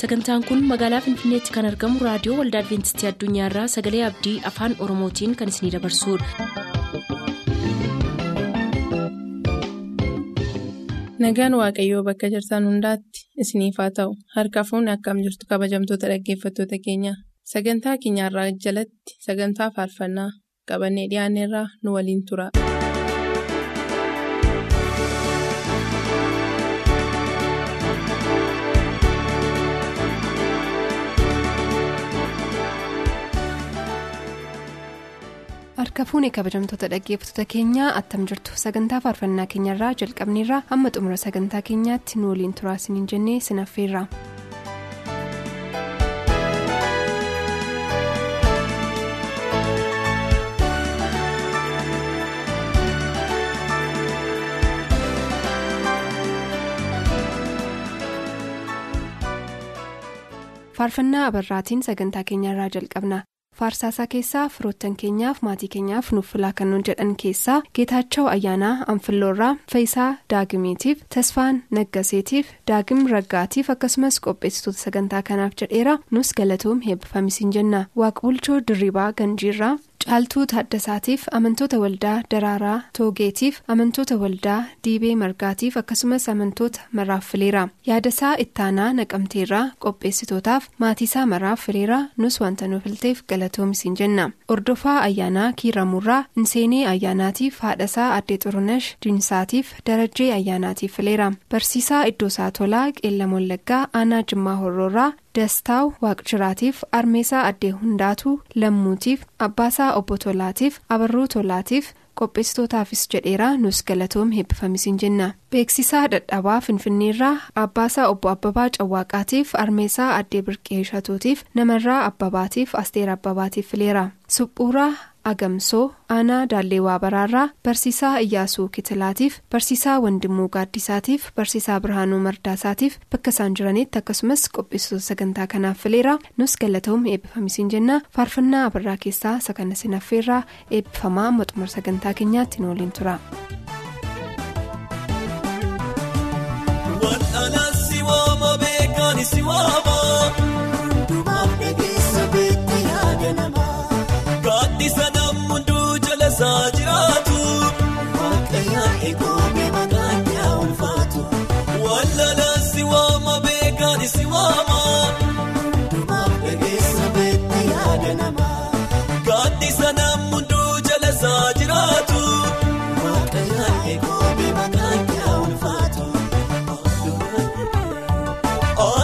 sagantaan kun magaalaa finfinneetti kan argamu raadiyoo waldaa adventistii addunyaarraa sagalee abdii afaan oromootiin kan isinidabarsudha. nagaan waaqayyoo bakka jirtan hundaatti isiniif haa ta'u harka fuunni akkam jirtu kabajamtoota dhaggeeffattoota keenya sagantaa keenyarraa jalatti sagantaa faarfannaa qabannee dhiyaanneerraa nu waliin tura. Harka fuunee kabajamtoota dhaggeeffattoota keenyaa attam jirtu sagantaa faarfannaa keenyarraa jalqabneerraa hamma xumura sagantaa keenyaatti nu waliin turaa isiniin jennee sinaffeerra. faarfannaa abarraatiin sagantaa keenyarraa jalqabna. Faarsaasaa keessaa firoottan keenyaaf maatii keenyaaf nuuf filaa kan nuun jedhan keessaa geetaachoo ayyaanaa anfilloorraa faayisaa daagimiitiif tasfaan naggaseetiif daagim raggaatiif akkasumas qopheessitoota sagantaa kanaaf jedheera. Nus galatoom heebbifamisiin jenna. Waaqbulchoo dirribaa ganjiirraa caaltuu taaddasaatiif amantoota waldaa daraaraa toogeetiif amantoota waldaa diibee margaatiif akkasumas amantoota maraaf fileera yaadasaa ittaanaa naqamteerraa qopheessitootaaf maatiisaa maraaf fileera nus wanta nuuf filteef galatoomisiin jenna. Ordofaa ayyaanaa kiiramurraa inseenee ayyaanaatiif haadhasaa addee xurunash diinsaatiif darajjee ayyaanaatiif fileera. Barsiisaa iddoosaa tolaa qeellam wallaggaa aanaa jimmaa horroorraa dastaaw waaqjiraatiif armeesaa addee hundaatu lammuutiif abbaasaa obbo tolaatiif abarruu tolaatiif qopheessitootaafis jedheera nus galatoom heebbifamisiin jenna beeksisaa dadhabaa finfinneerraa abbaasaa obbo abbabaa cawwaaqaatiif armeesaa addee birqee shatuutiif namarraa abbabaatiif asteer abbabaatiif fileera suphuuraa agamsoo aanaa daalleewaa baraarraa barsiisaa iyyaasuu kitilaatiif barsiisaa wandimuu gaaddisaatiif barsiisaa birhaanuu mardaasaatiif bakka isaan jiranitti akkasumas qopheessitoota sagantaa kanaaf fileera nus galatoom eebbifamisiin jenna faarfannaa abarraa keessaa sakana sinaffeerraa eebbifamaa maxxumura sagantaa keenyaatti nu waliin tura.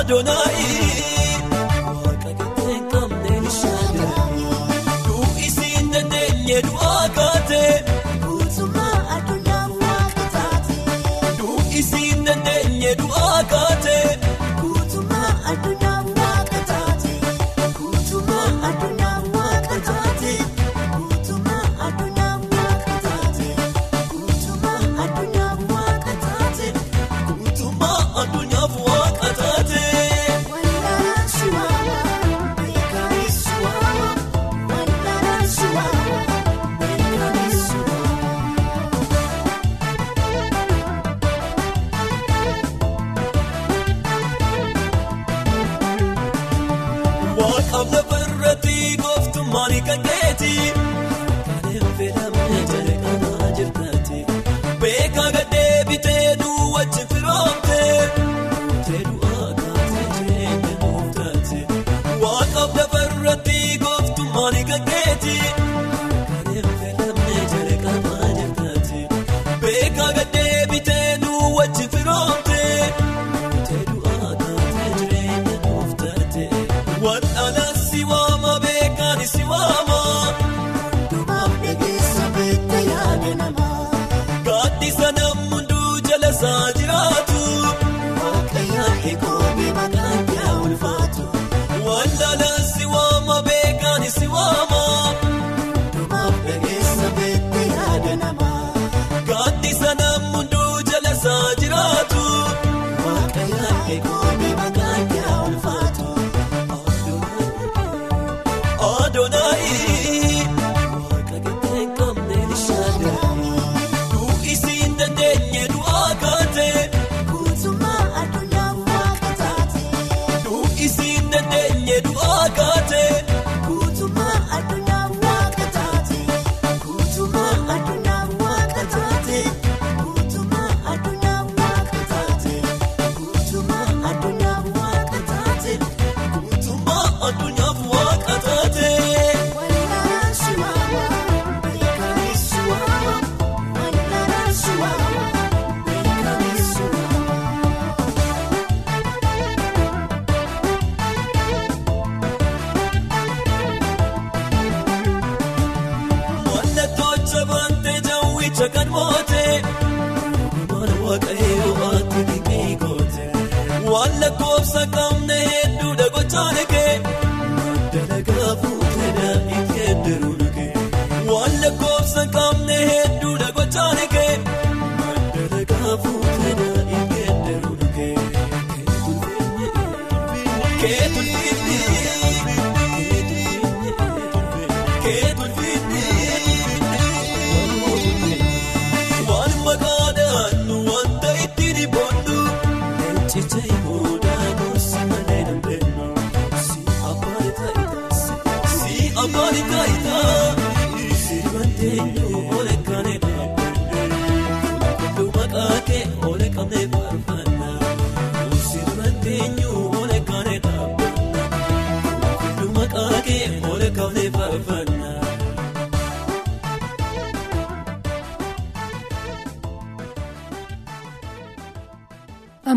Adoonaayi waaqa gateen qabneen shaadanii Walaalaan waan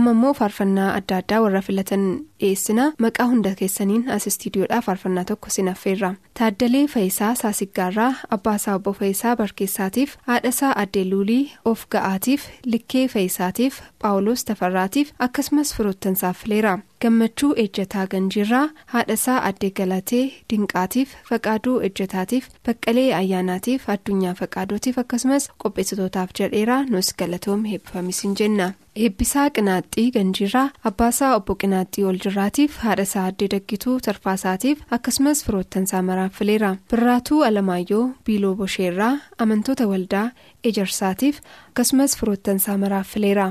amma immoo faarfannaa adda addaa warra filatan dhiyeessina maqaa hunda keessaniin as istiidiyoodhaa faarfannaa tokko sinaffeerra taaddalee fayisaa saasiggaarraa abbaasaa obbo fayisaa barkeessaatiif haadhasaa addee luulii of ga'aatiif likkee fayisaatiif paawuloos tafarraatiif akkasumas firoottansaaf fileera gammachuu ejjataa ganjiirraa haadhasaa addee galatee dinqaatiif faqaaduu ejjataatiif baqqalee ayyaanaatiif addunyaa faqaadootiif akkasumas qopheessitootaaf jedheera nus galatoom heebbifamisiin jenna. eebbisaa qinaaxxii ganjiirraa abbaasaa obbo qinaaxxii oljirraatiif haadhasaa addee daggituu tarfaasaatiif akkasumas firoottansaa maraaf fileera birraatuu alamaayyoo biiloo bosheerraa amantoota waldaa ejersaatiif akkasumas firoottansaa maraaf fileera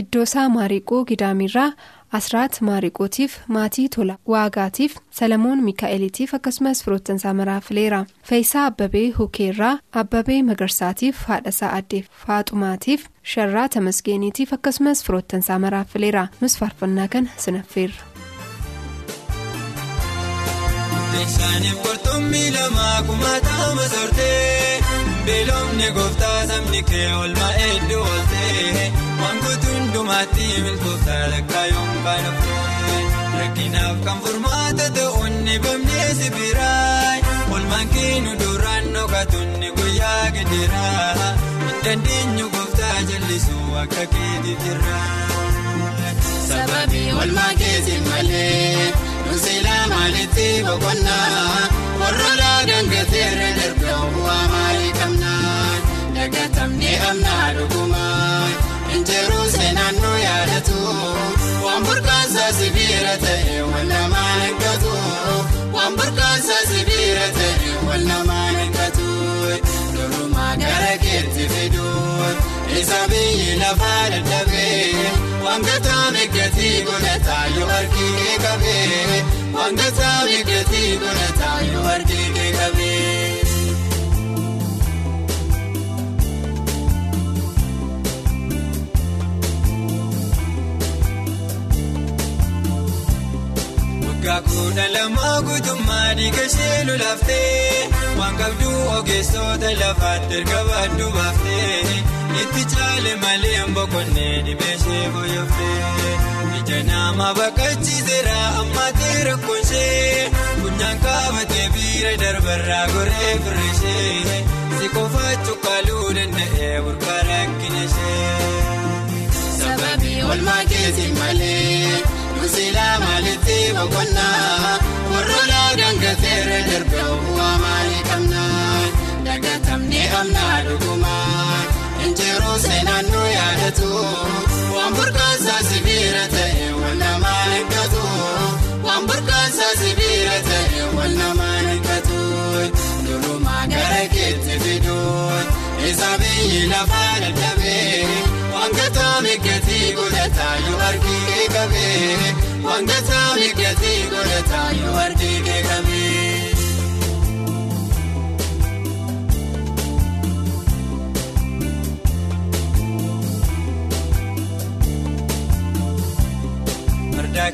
iddoosaa maariqoo gidaamiirraa asraat maariqootiif maatii tola waagaatiif salamoon miikaa'eliitiif akkasumas firoottansaa maraaf fileera feeyisaa abbabee hukeerraa abbabee magarsaatiif haadhasaa addee faaxumaatiif sharraa tamasgeeniitiif akkasumas firoottansaa maraaf fileera nus faarfannaa kana sinaffeerra. Isaaniif qurxummii lamaa kumaatama soortee beelofni gooftaa sabni kee oolmaa hedduu ooltee guutuu hundumaatti milkooftaa lakkaa yoom kaanoftee rakkinaaf kan furmaata ta'uun bamnee sibiraa oolmaan keenu duraan dhokatuun guyyaa gidiraa dandeenyu gooftaa jallisuu akka keetiif jirra. Sababii oolmaa keetiin malee. Nuusila maalitti boqonnaa warroota gangateerra darbe bu'aa maalii qabnaa dagatamnee amnaa dhugumaa injeruu seenaan nu yaadatu waan burqaansaa sibiira ta'e wal namaa eeggatu waan burqaansaa sibiira ta'e wal namaa eeggatu durumaa gara keetti fidu isa biyyi lafaa dadhabee. Wangataa migatii godhataa yoo arginu qabee wangataa migatii godhataa yoo arginu qabee. Waggaa kudha lamaa guutummaa dhiiga ishee lolaaftee waan qabduu ogeessota lafaatti erga baaduu baaftee itti caale malee boqonnee dhibee ishee fooyyooftee ija nama baqachiiseera ammaatee rakkoonshee funyaan qaabatee biira darbarraa goree firrishee si qofa cuqqaaluu danda'ee burqaa rakkina ishee. Sababii oolmaa keetiin malee. Nuusila maalitti boqonnaa warroota gangateerra darbe bu'aa maalii qabnaa dagatamnee amnaa dhugumaa injeruu seenaan nu yaadatu waan burqaansaa sibiira ta'e wal namaa eeggatu waan burqaansaa sibiira ta'e wal namaa eeggatu durumaa gara keetti fidu isa biyyi lafaa dadhabee. Wangataa migatii godhataa yoo arginu qabee wangataa migatii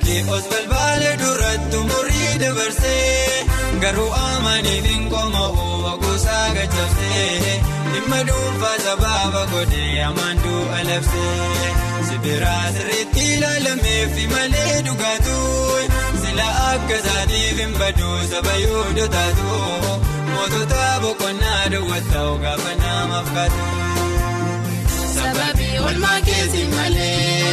Mardaakii os balbaala duratti murii dabarsee garuu amaniif hin qomoo gosaa gajjabsee dhimma dhuunfaa sababa godhee amaanduu alabsee sibiraa sirriitti ilaalameef malee dhugaatu sila akka isaatiif hin baduu saba yoo dhotaatu mootota boqonnaa daawwataa gaafa namaaf kaatu. sababii olmaa keessi malee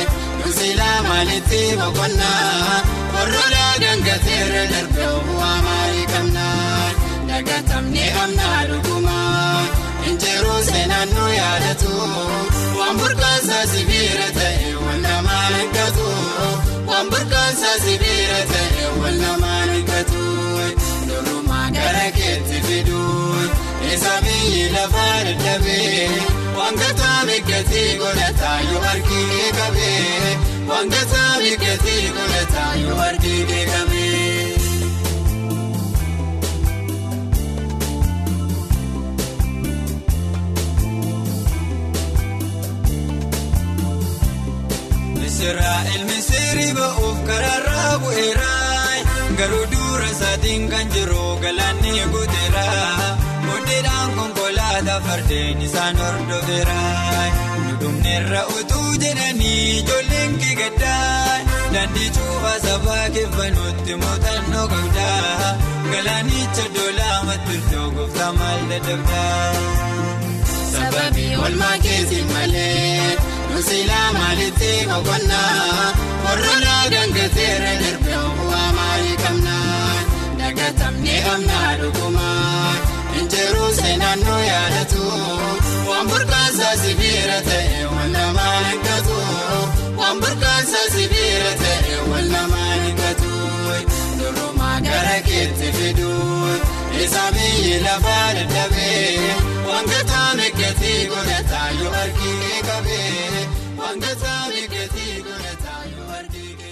nusilaa maalitti boqonnaa warroolaa gangateerra darbee bu'aa maalii qabnaa dagatamnee amnaa dhugumaa injiruu seenaan nu yaadatu waan burqaansaa sibiira ta'e wal namaa eeggatu waan burqaansaa sibiira ta'e wal namaa eeggatu durumaa gara keetti fidu. Isa biyyi lafaa dadhabee waan gataa miidhatii godhataa yoo arginu qabee waan gataa miidhatii godhataa yoo arginu qabee. Israa'el misirri ba'uuf karaarraa bu'eeraa garuu dura isaatiin kan jiru galaanni muddeedhaan konkolaataa fardeen isaan hordofeera dhumneerra utuu jedhanii ijoolleen kigaddaa daandii cuufaa sabaa keeffanuutti muuxannoo qabdaa galaanicha doolaa mattultoo gooftaa maal dadhabdaa. Sababii olmaa keessi malee nusilaa maalitti boqonnaa warroolaa gangateerra darbee bu'aa maalii qabnaa dagatamnee amnaa dhugumaa injiruu seenaan nu yaadatu waan burqaansaa sibiira ta'e wal namaa eeggatu waan burqaansaa sibiira ta'e wal namaa eeggatu durumaa gara keetti fidu isa biyyi lafaa dadhabee. Wangataa miidhatii godhataa yoo arginu qabee wangataa miidhatii godhataa yoo arginu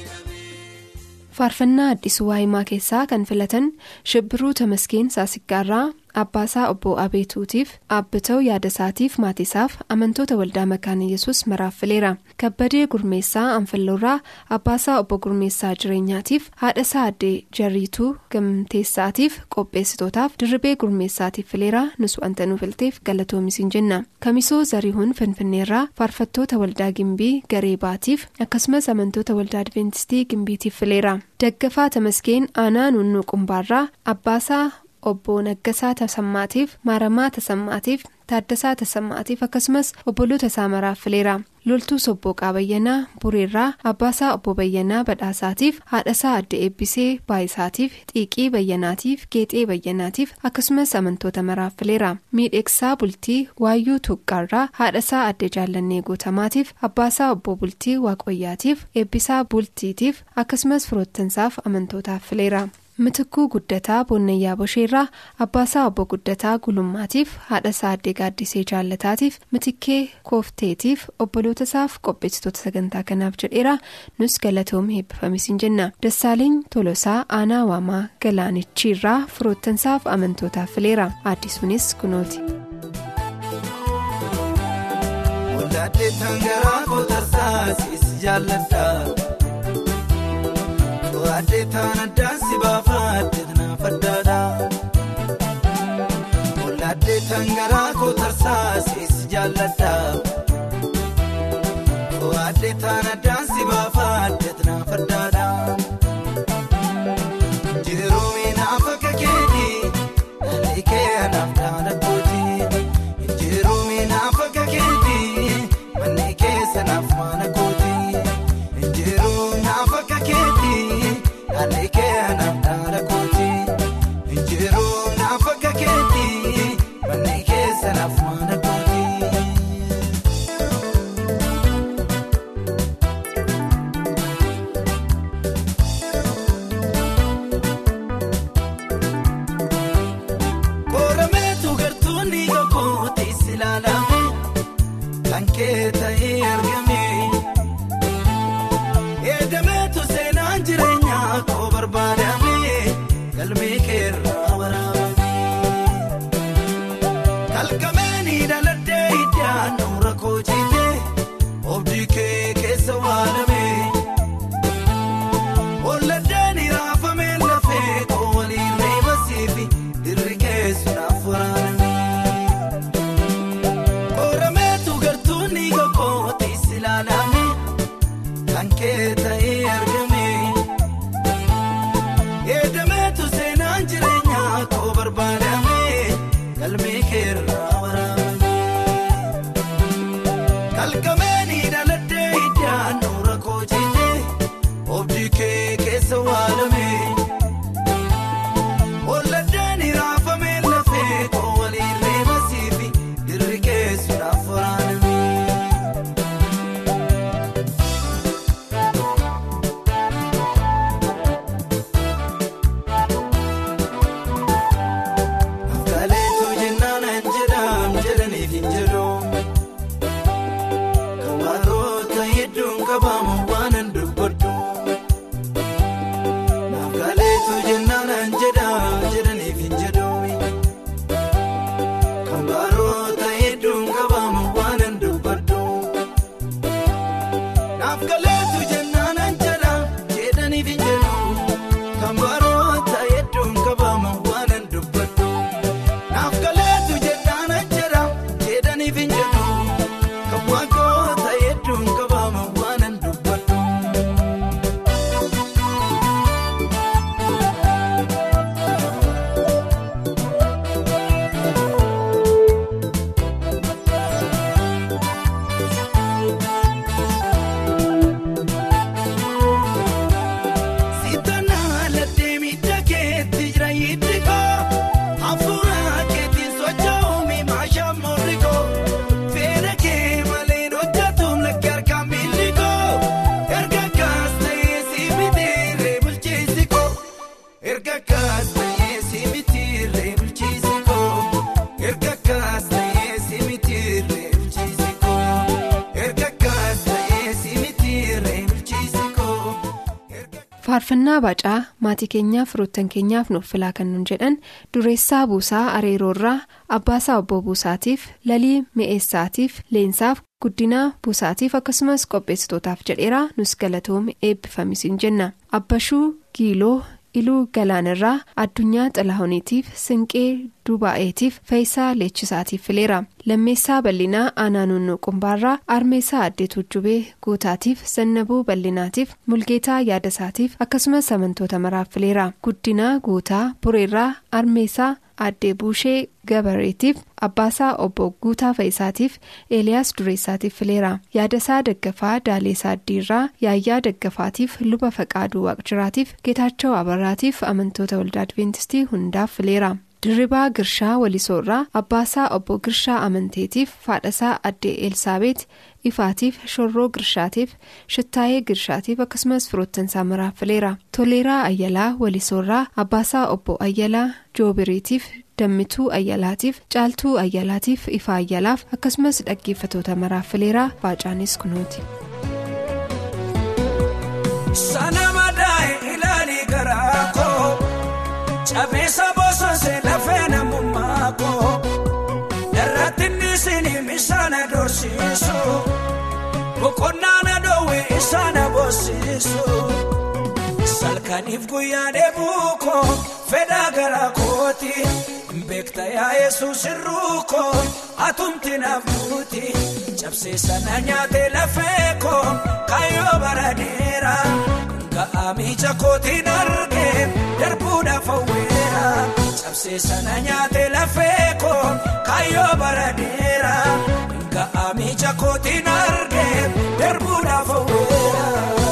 faarfannaa addisuu waa'imaa keessaa kan filatan shibbiruu tamaskeen saasiggaarraa abbaasaa obbo abeetuutiif aabbitoo yaadasaatiif maatiisaaf amantoota waldaa makaana yesus maraaf fileera kabbadee gurmeessaa anfilloorraa abbaasaa obbo gurmeessaa jireenyaatiif haadhasaa addee jarriituu gamteessaatiif qopheessitootaaf dirribee gurmeessaatiif fileera nusu wanta nu filteef galatoomisiin jenna kamisoo zariihuun finfinneerraa faarfattoota waldaa gimbii garee baatiif akkasumas amantoota waldaa adventistii gimbiitiif fileera daggafaa tamaskeen aanaa nunnuu qumbaarraa abbaasaa. Obbo Naggasaa Tasammaatiif Maaramaa Tasammaatiif Taaddasaa Tasammaatiif akkasumas obboloota isaa maraaf fileera loltuu sobboo qaabayyanaa bureerraa abbaasaa obbo Bayyanaa badhaasaatiif haadhasaa adda eebbisee baayisaatiif xiiqii bayyanaatiif geexee bayyanaatiif akkasumas amantoota maraaf fileera miidhegsaa bultii waayyuu tuqqaarraa haadhasaa adda jaallannee guutamaatiif abbaasaa obbo bultii waaqoyyaatiif eebbisaa bultiitiif akkasumas firoottansaaf amantootaaf fileera. Mitikuu guddataa boonnayyaa bosheerraa abbaasaa obbo guddataa gulummaatiif haadhasaa addee gaaddisee jaallataatiif mitikkee koofteetiif obboloota isaaf qopheessitoota sagantaa kanaaf jedheera. Nus galatoomii eebbifamisiin jenna. Dassaaleen tolosaa aanaa waamaa galaanichiirraa firoottansaaf amantootaaf fileera. Addisuunis kunooti. Addeetaan addaan si baafadde naaf addaadha. Bolla addeetaan garaa koo tarsaasee si jaalladha. Addeetaan addaan si faarfannaa bacaa maatii keenyaaf firoottan keenyaaf nuuf filaa kan nun jedhan dureessaa buusaa areeroorraa abbaasaa obbo buusaatiif lalii mi'eessaatiif leensaaf guddinaa buusaatiif akkasumas qopheessitootaaf jedheeraa nus galatoome eebbifamisiin jenna. Abbashuu giiloo iluu galaanirraa addunyaa xalaahoniitiif sinqee dubaa'eetiif feeyisaa leechisaatiif fileera. Lammeessaa bal'inaa aanaa nunnuu qumbaarraa armeessaa addee tuujjubee guutaatiif zannabuu bal'inaatiif mulgeetaa yaadasaatiif akkasumas amantoota maraaf fileera. Guddinaa guutaa bureerraa armeessaa addee buushee gabareetiif abbaasaa obbo guutaa fe'isaatiif eeliyaas dureessaatiif fileera yaadasaa daggafaa daaleesaa addiirraa yaayyaa daggafaatiif luba faqaaduu waaqjiraatiif geetaachoo abarraatiif amantoota waldaa adventistii hundaaf fileera. dirribaa girshaa walisoorraa abbaasaa obbo girshaa amanteetiif faadhasaa addee elsaabeet ifaatiif shorroo girshaatiif shittaayee girshaatiif akkasumas firoottansaa maraaf fileera toleeraa ayyalaa walisoorraa abbaasaa obbo ayyalaa joobiriitiif dammituu ayyalaatiif caaltuu ayyalaatiif ifa ayyalaaf akkasumas dhaggeeffatoota maraaf fileeraa baacaanis kunuuti. Sana Boqonnaan adoowwee isaana boosisu Salkaniif guyyaa deebuu koo fedhaa garaa kooti Beekta yaa Yesuus irruu koo atumti naaf buuti Cabsee sana nyaatee lafee koo kaayyoo bara dheeraa. Ga'aa miija kootiin argee darbuudhaaf hawweera cabsee sana nyaatee lafee koo kaayyoo bara dheeraa ga'aa miija kootiin argee darbuudhaaf hawweera.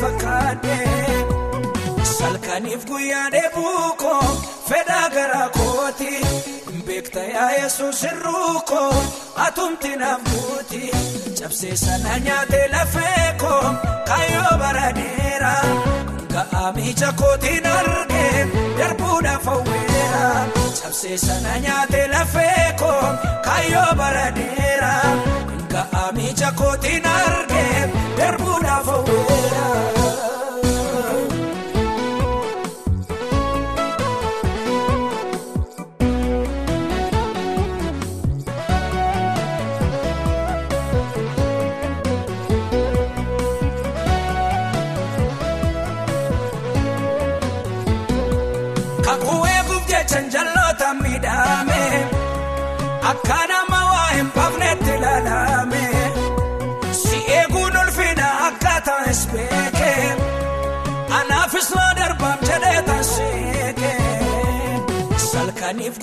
Qabnes fakkaadhee salkaniif guyyaa deebuu koo fedhaa garaa kooti beekta yaa Yesuus irruu koo atumti naaf buuti cabsee sana nyaatee lafee koo kaayyoo bara dheeraa ga'aa miija kootiin argee darbuudhaaf hawweera cabsee sana nyaatee lafee koo kaayyoo bara ga'aa miija kootiin argee darbuudhaaf hawweera.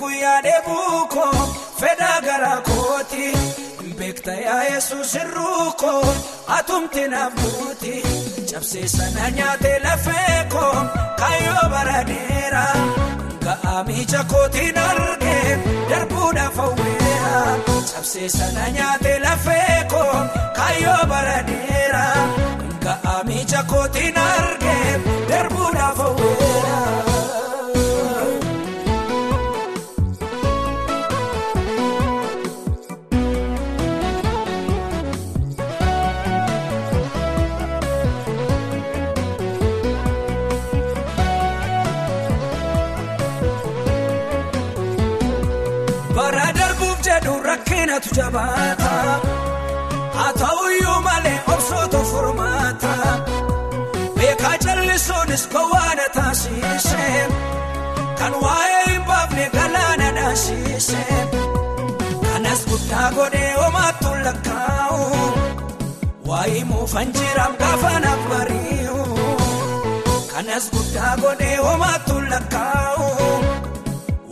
Guyyaa deebuu koo fedhaa garaa kooti beekta yaa Yesuus irruu koo atumti naaf buuti cabsee sana nyaatee lafee koo kaayyoo bara dheeraa ga'aa miija kootiin argee darbuudhaaf hawweera cabsee sana nyaatee lafee koo kaayyoo bara dheeraa ga'aa miija kootiin argee darbuudhaaf hawweera. jabaata haa ta'uyyuu malee obsootu furmaata beekaa callisuunis gowwaana taasise kan waa'ee hin baafne galaana dhaasise kanas guddaa godhee homaattu lakkaa'u waa'ee muufan jiraam gaafa naaf bari'u. kanas guddaa godhee homaattu lakkaa'u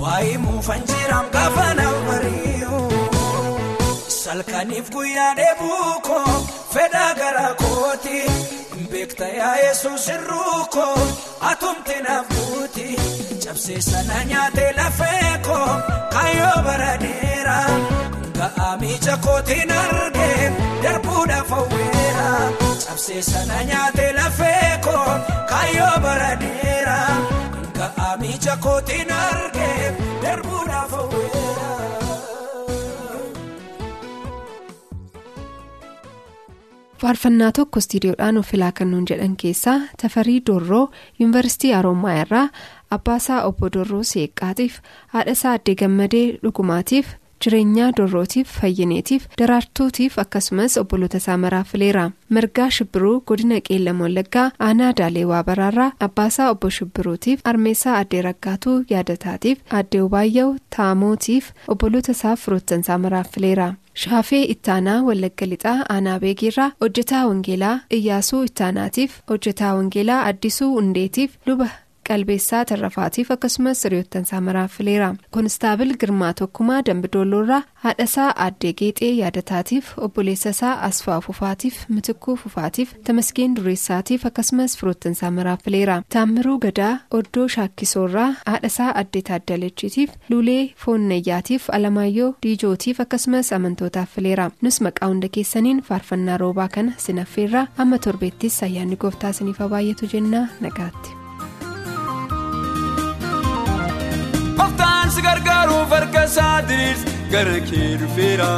waa'ee muufan jiraam gaafa nama bari'u. Salkaniif guyyaa dheebuu koo fedhaa garaa kooti beekta yaa yesuus irruu koo atumti naaf buuti cabsee sana nyaatee lafee koo kaayyoo bara dheeraa ga'aa miija kootiin argee darbuudhaaf hawweera cabsee sana nyaatee lafee koo kaayyoo bara dheeraa ga'aa miija kootiin argee faarfannaa tokko istiidiyoodhaan of filaa kennuun jedhan keessaa tafarii doorroo yuunivarsiitii harommaa irraa abbaasaa obbo doorroo seeqqaatiif haadhasaa addee gammadee dhugumaatiif jireenyaa doorrootiif fayyineetiif daraartuutiif akkasumas obboloota isaa maraafileera margaa shibbiruu godina qeellam wallaggaa aanaa daaleewaa baraarraa abbaasaa obbo shibbiruutiif armeessaa addee raggaatuu yaadataatiif addee ubaayya'u taamootiif obboloota isaa firoottansaa maraafileera. shaafee ittaanaa wallagga lixaa aanaa beegiirraa hojjetaa wangeelaa iyyaasuu ittaanaatiif hojjetaa wangeelaa addisuu hundeetiif luba qalbeessaa tarrafaatiif akkasumas hiriyoottansaa maraafileera koonistaabil girmaa tokkumaa dambidoolloorraa haadhasaa aaddee geexee yaadataatiif obboleessasaa asfaa fufaatiif mitikuu fufaatiif tamaskeen dureessaatiif akkasumas firoottansaa maraafileera taammiruu gadaa oddoo shaakkisoorraa haadhasaa addee taaddalechiitiif luulee foonnayyaatiif alamaayyoo diijootiif akkasumas amantootaaf fileera nus maqaa hunda keessaniin faarfannaa roobaa kana sinaffeerraa amma torbeettis ayyaanni gooftaa isiniif baay'atu jennaa nagaatti. Gargaaruuf harka isaa diriirsi gara kee dhufeera.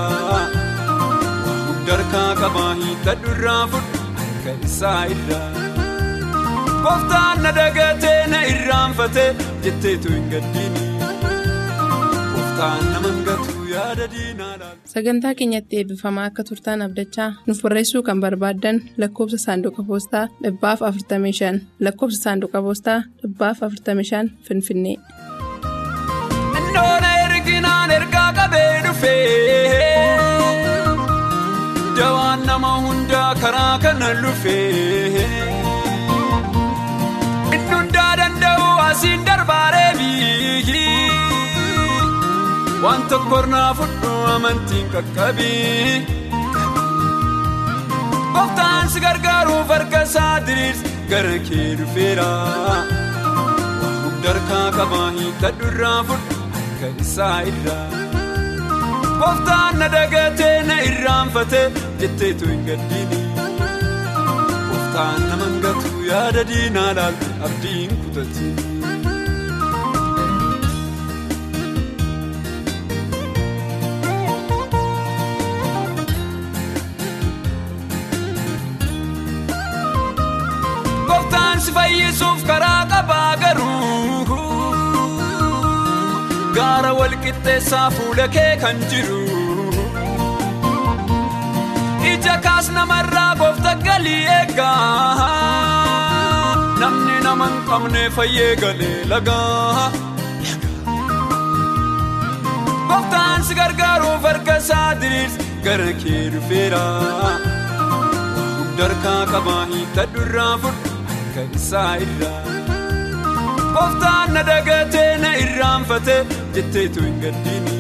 Hundarkaa qabaa hiikkadhu irraa fudhu harka isaa irraa. Gooftaan na dagatee na irraanfatee jetteetu hin gaddiini. Gooftaan nama laala. sagantaa keenyatti eebbifamaa akka turtaan abdachaa nuuf barreessuu kan barbaaddan lakkoofsa saanduqa poostaa dhibbaaf 45 lakkoofsa saanduqa poostaa dhibbaaf 45 finfinnee. Indoona erginaan ergaa qabee dhufee dawaan nama hundaa karaa kana dhufee inni hundaa danda'u asiin darbaaree biyyii waan tokko irraa fudhu amantiin qaqqabii gooftaan si gargaaruuf harka isaa diriirsi gara kee dhufeera. Hundarkaa qabaa hiikkadhu irraa fudhu harka isaa irraa. Gooftaan na dagatee na irraanfatee jetteetu hin gaddiini. Gooftaan nama hangatu yaada diinaa laalte abdiin kutatti. Fayyisuuf karaa qabaa garuu gaara walqixxeessaa fuula kee kan jiru. Ija kaas namarraa goofta galii eegaa namni nama hin qabne fayyee galee lagaa. Gooftaan si gargaaruuf harka isaa diriirsi gara kee dhufeera. Hundarkaa qabaa hiikkadhu irraa fudhu harka isaa irraa. Gooftaan na dagatee na irraanfatee jetteetu hin gaddiini.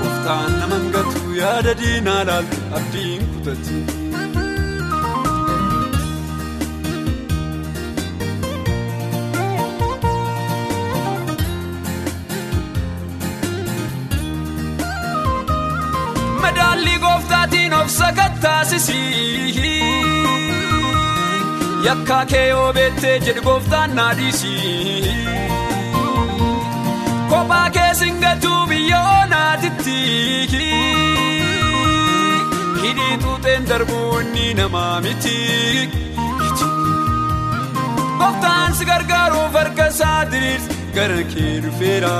Gooftaan nama hangatu yaada diinaa laalte abdiin kutatti. Madaalli gooftaatiin of sakattaasisii. Yakkaa kee yoo beettee jedhu gooftaan naa dhiisii. Kophaa kee singatuu biyya oonaatitti. Hidhii xuuxeen darbuu inni namaa miti. Gooftaan si gargaaruuf harka isaa diriirsi gara kee dhufeera.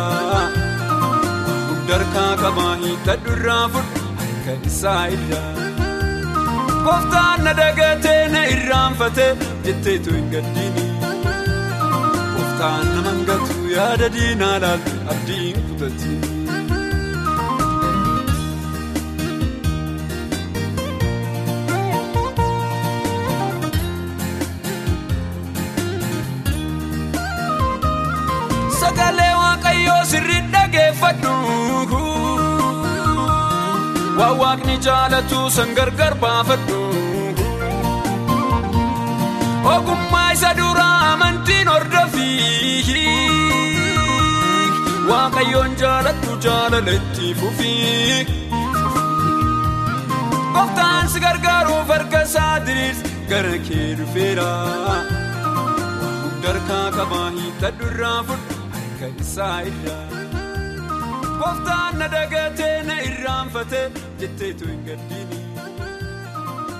Hundarkaa qabaa hiikkadhu irraa fudhu harka isaa irraa. Gooftaan na dagatee na irraanfatee jetteetu hin gaddiini. Gooftaan nama hangatu yaada diinaa laalte abdiin kutatti. Waan waaqni jaalatu san gargar baafadhu. Ogummaa isa duraa amantiin hordofii waaqayyoon jaalattu jaalala itti fufii. Gooftaan si gargaaruuf harka isaa diriirsi gara kee dhufeera. Darkaa qabaa hiikkadhu irraa fudhu harka isaa irraa. Gooftaan na dagatee na irraanfatee jetteetu hin gaddiini.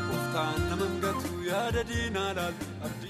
Gooftaan nama hangatu yaada diinaa abdii.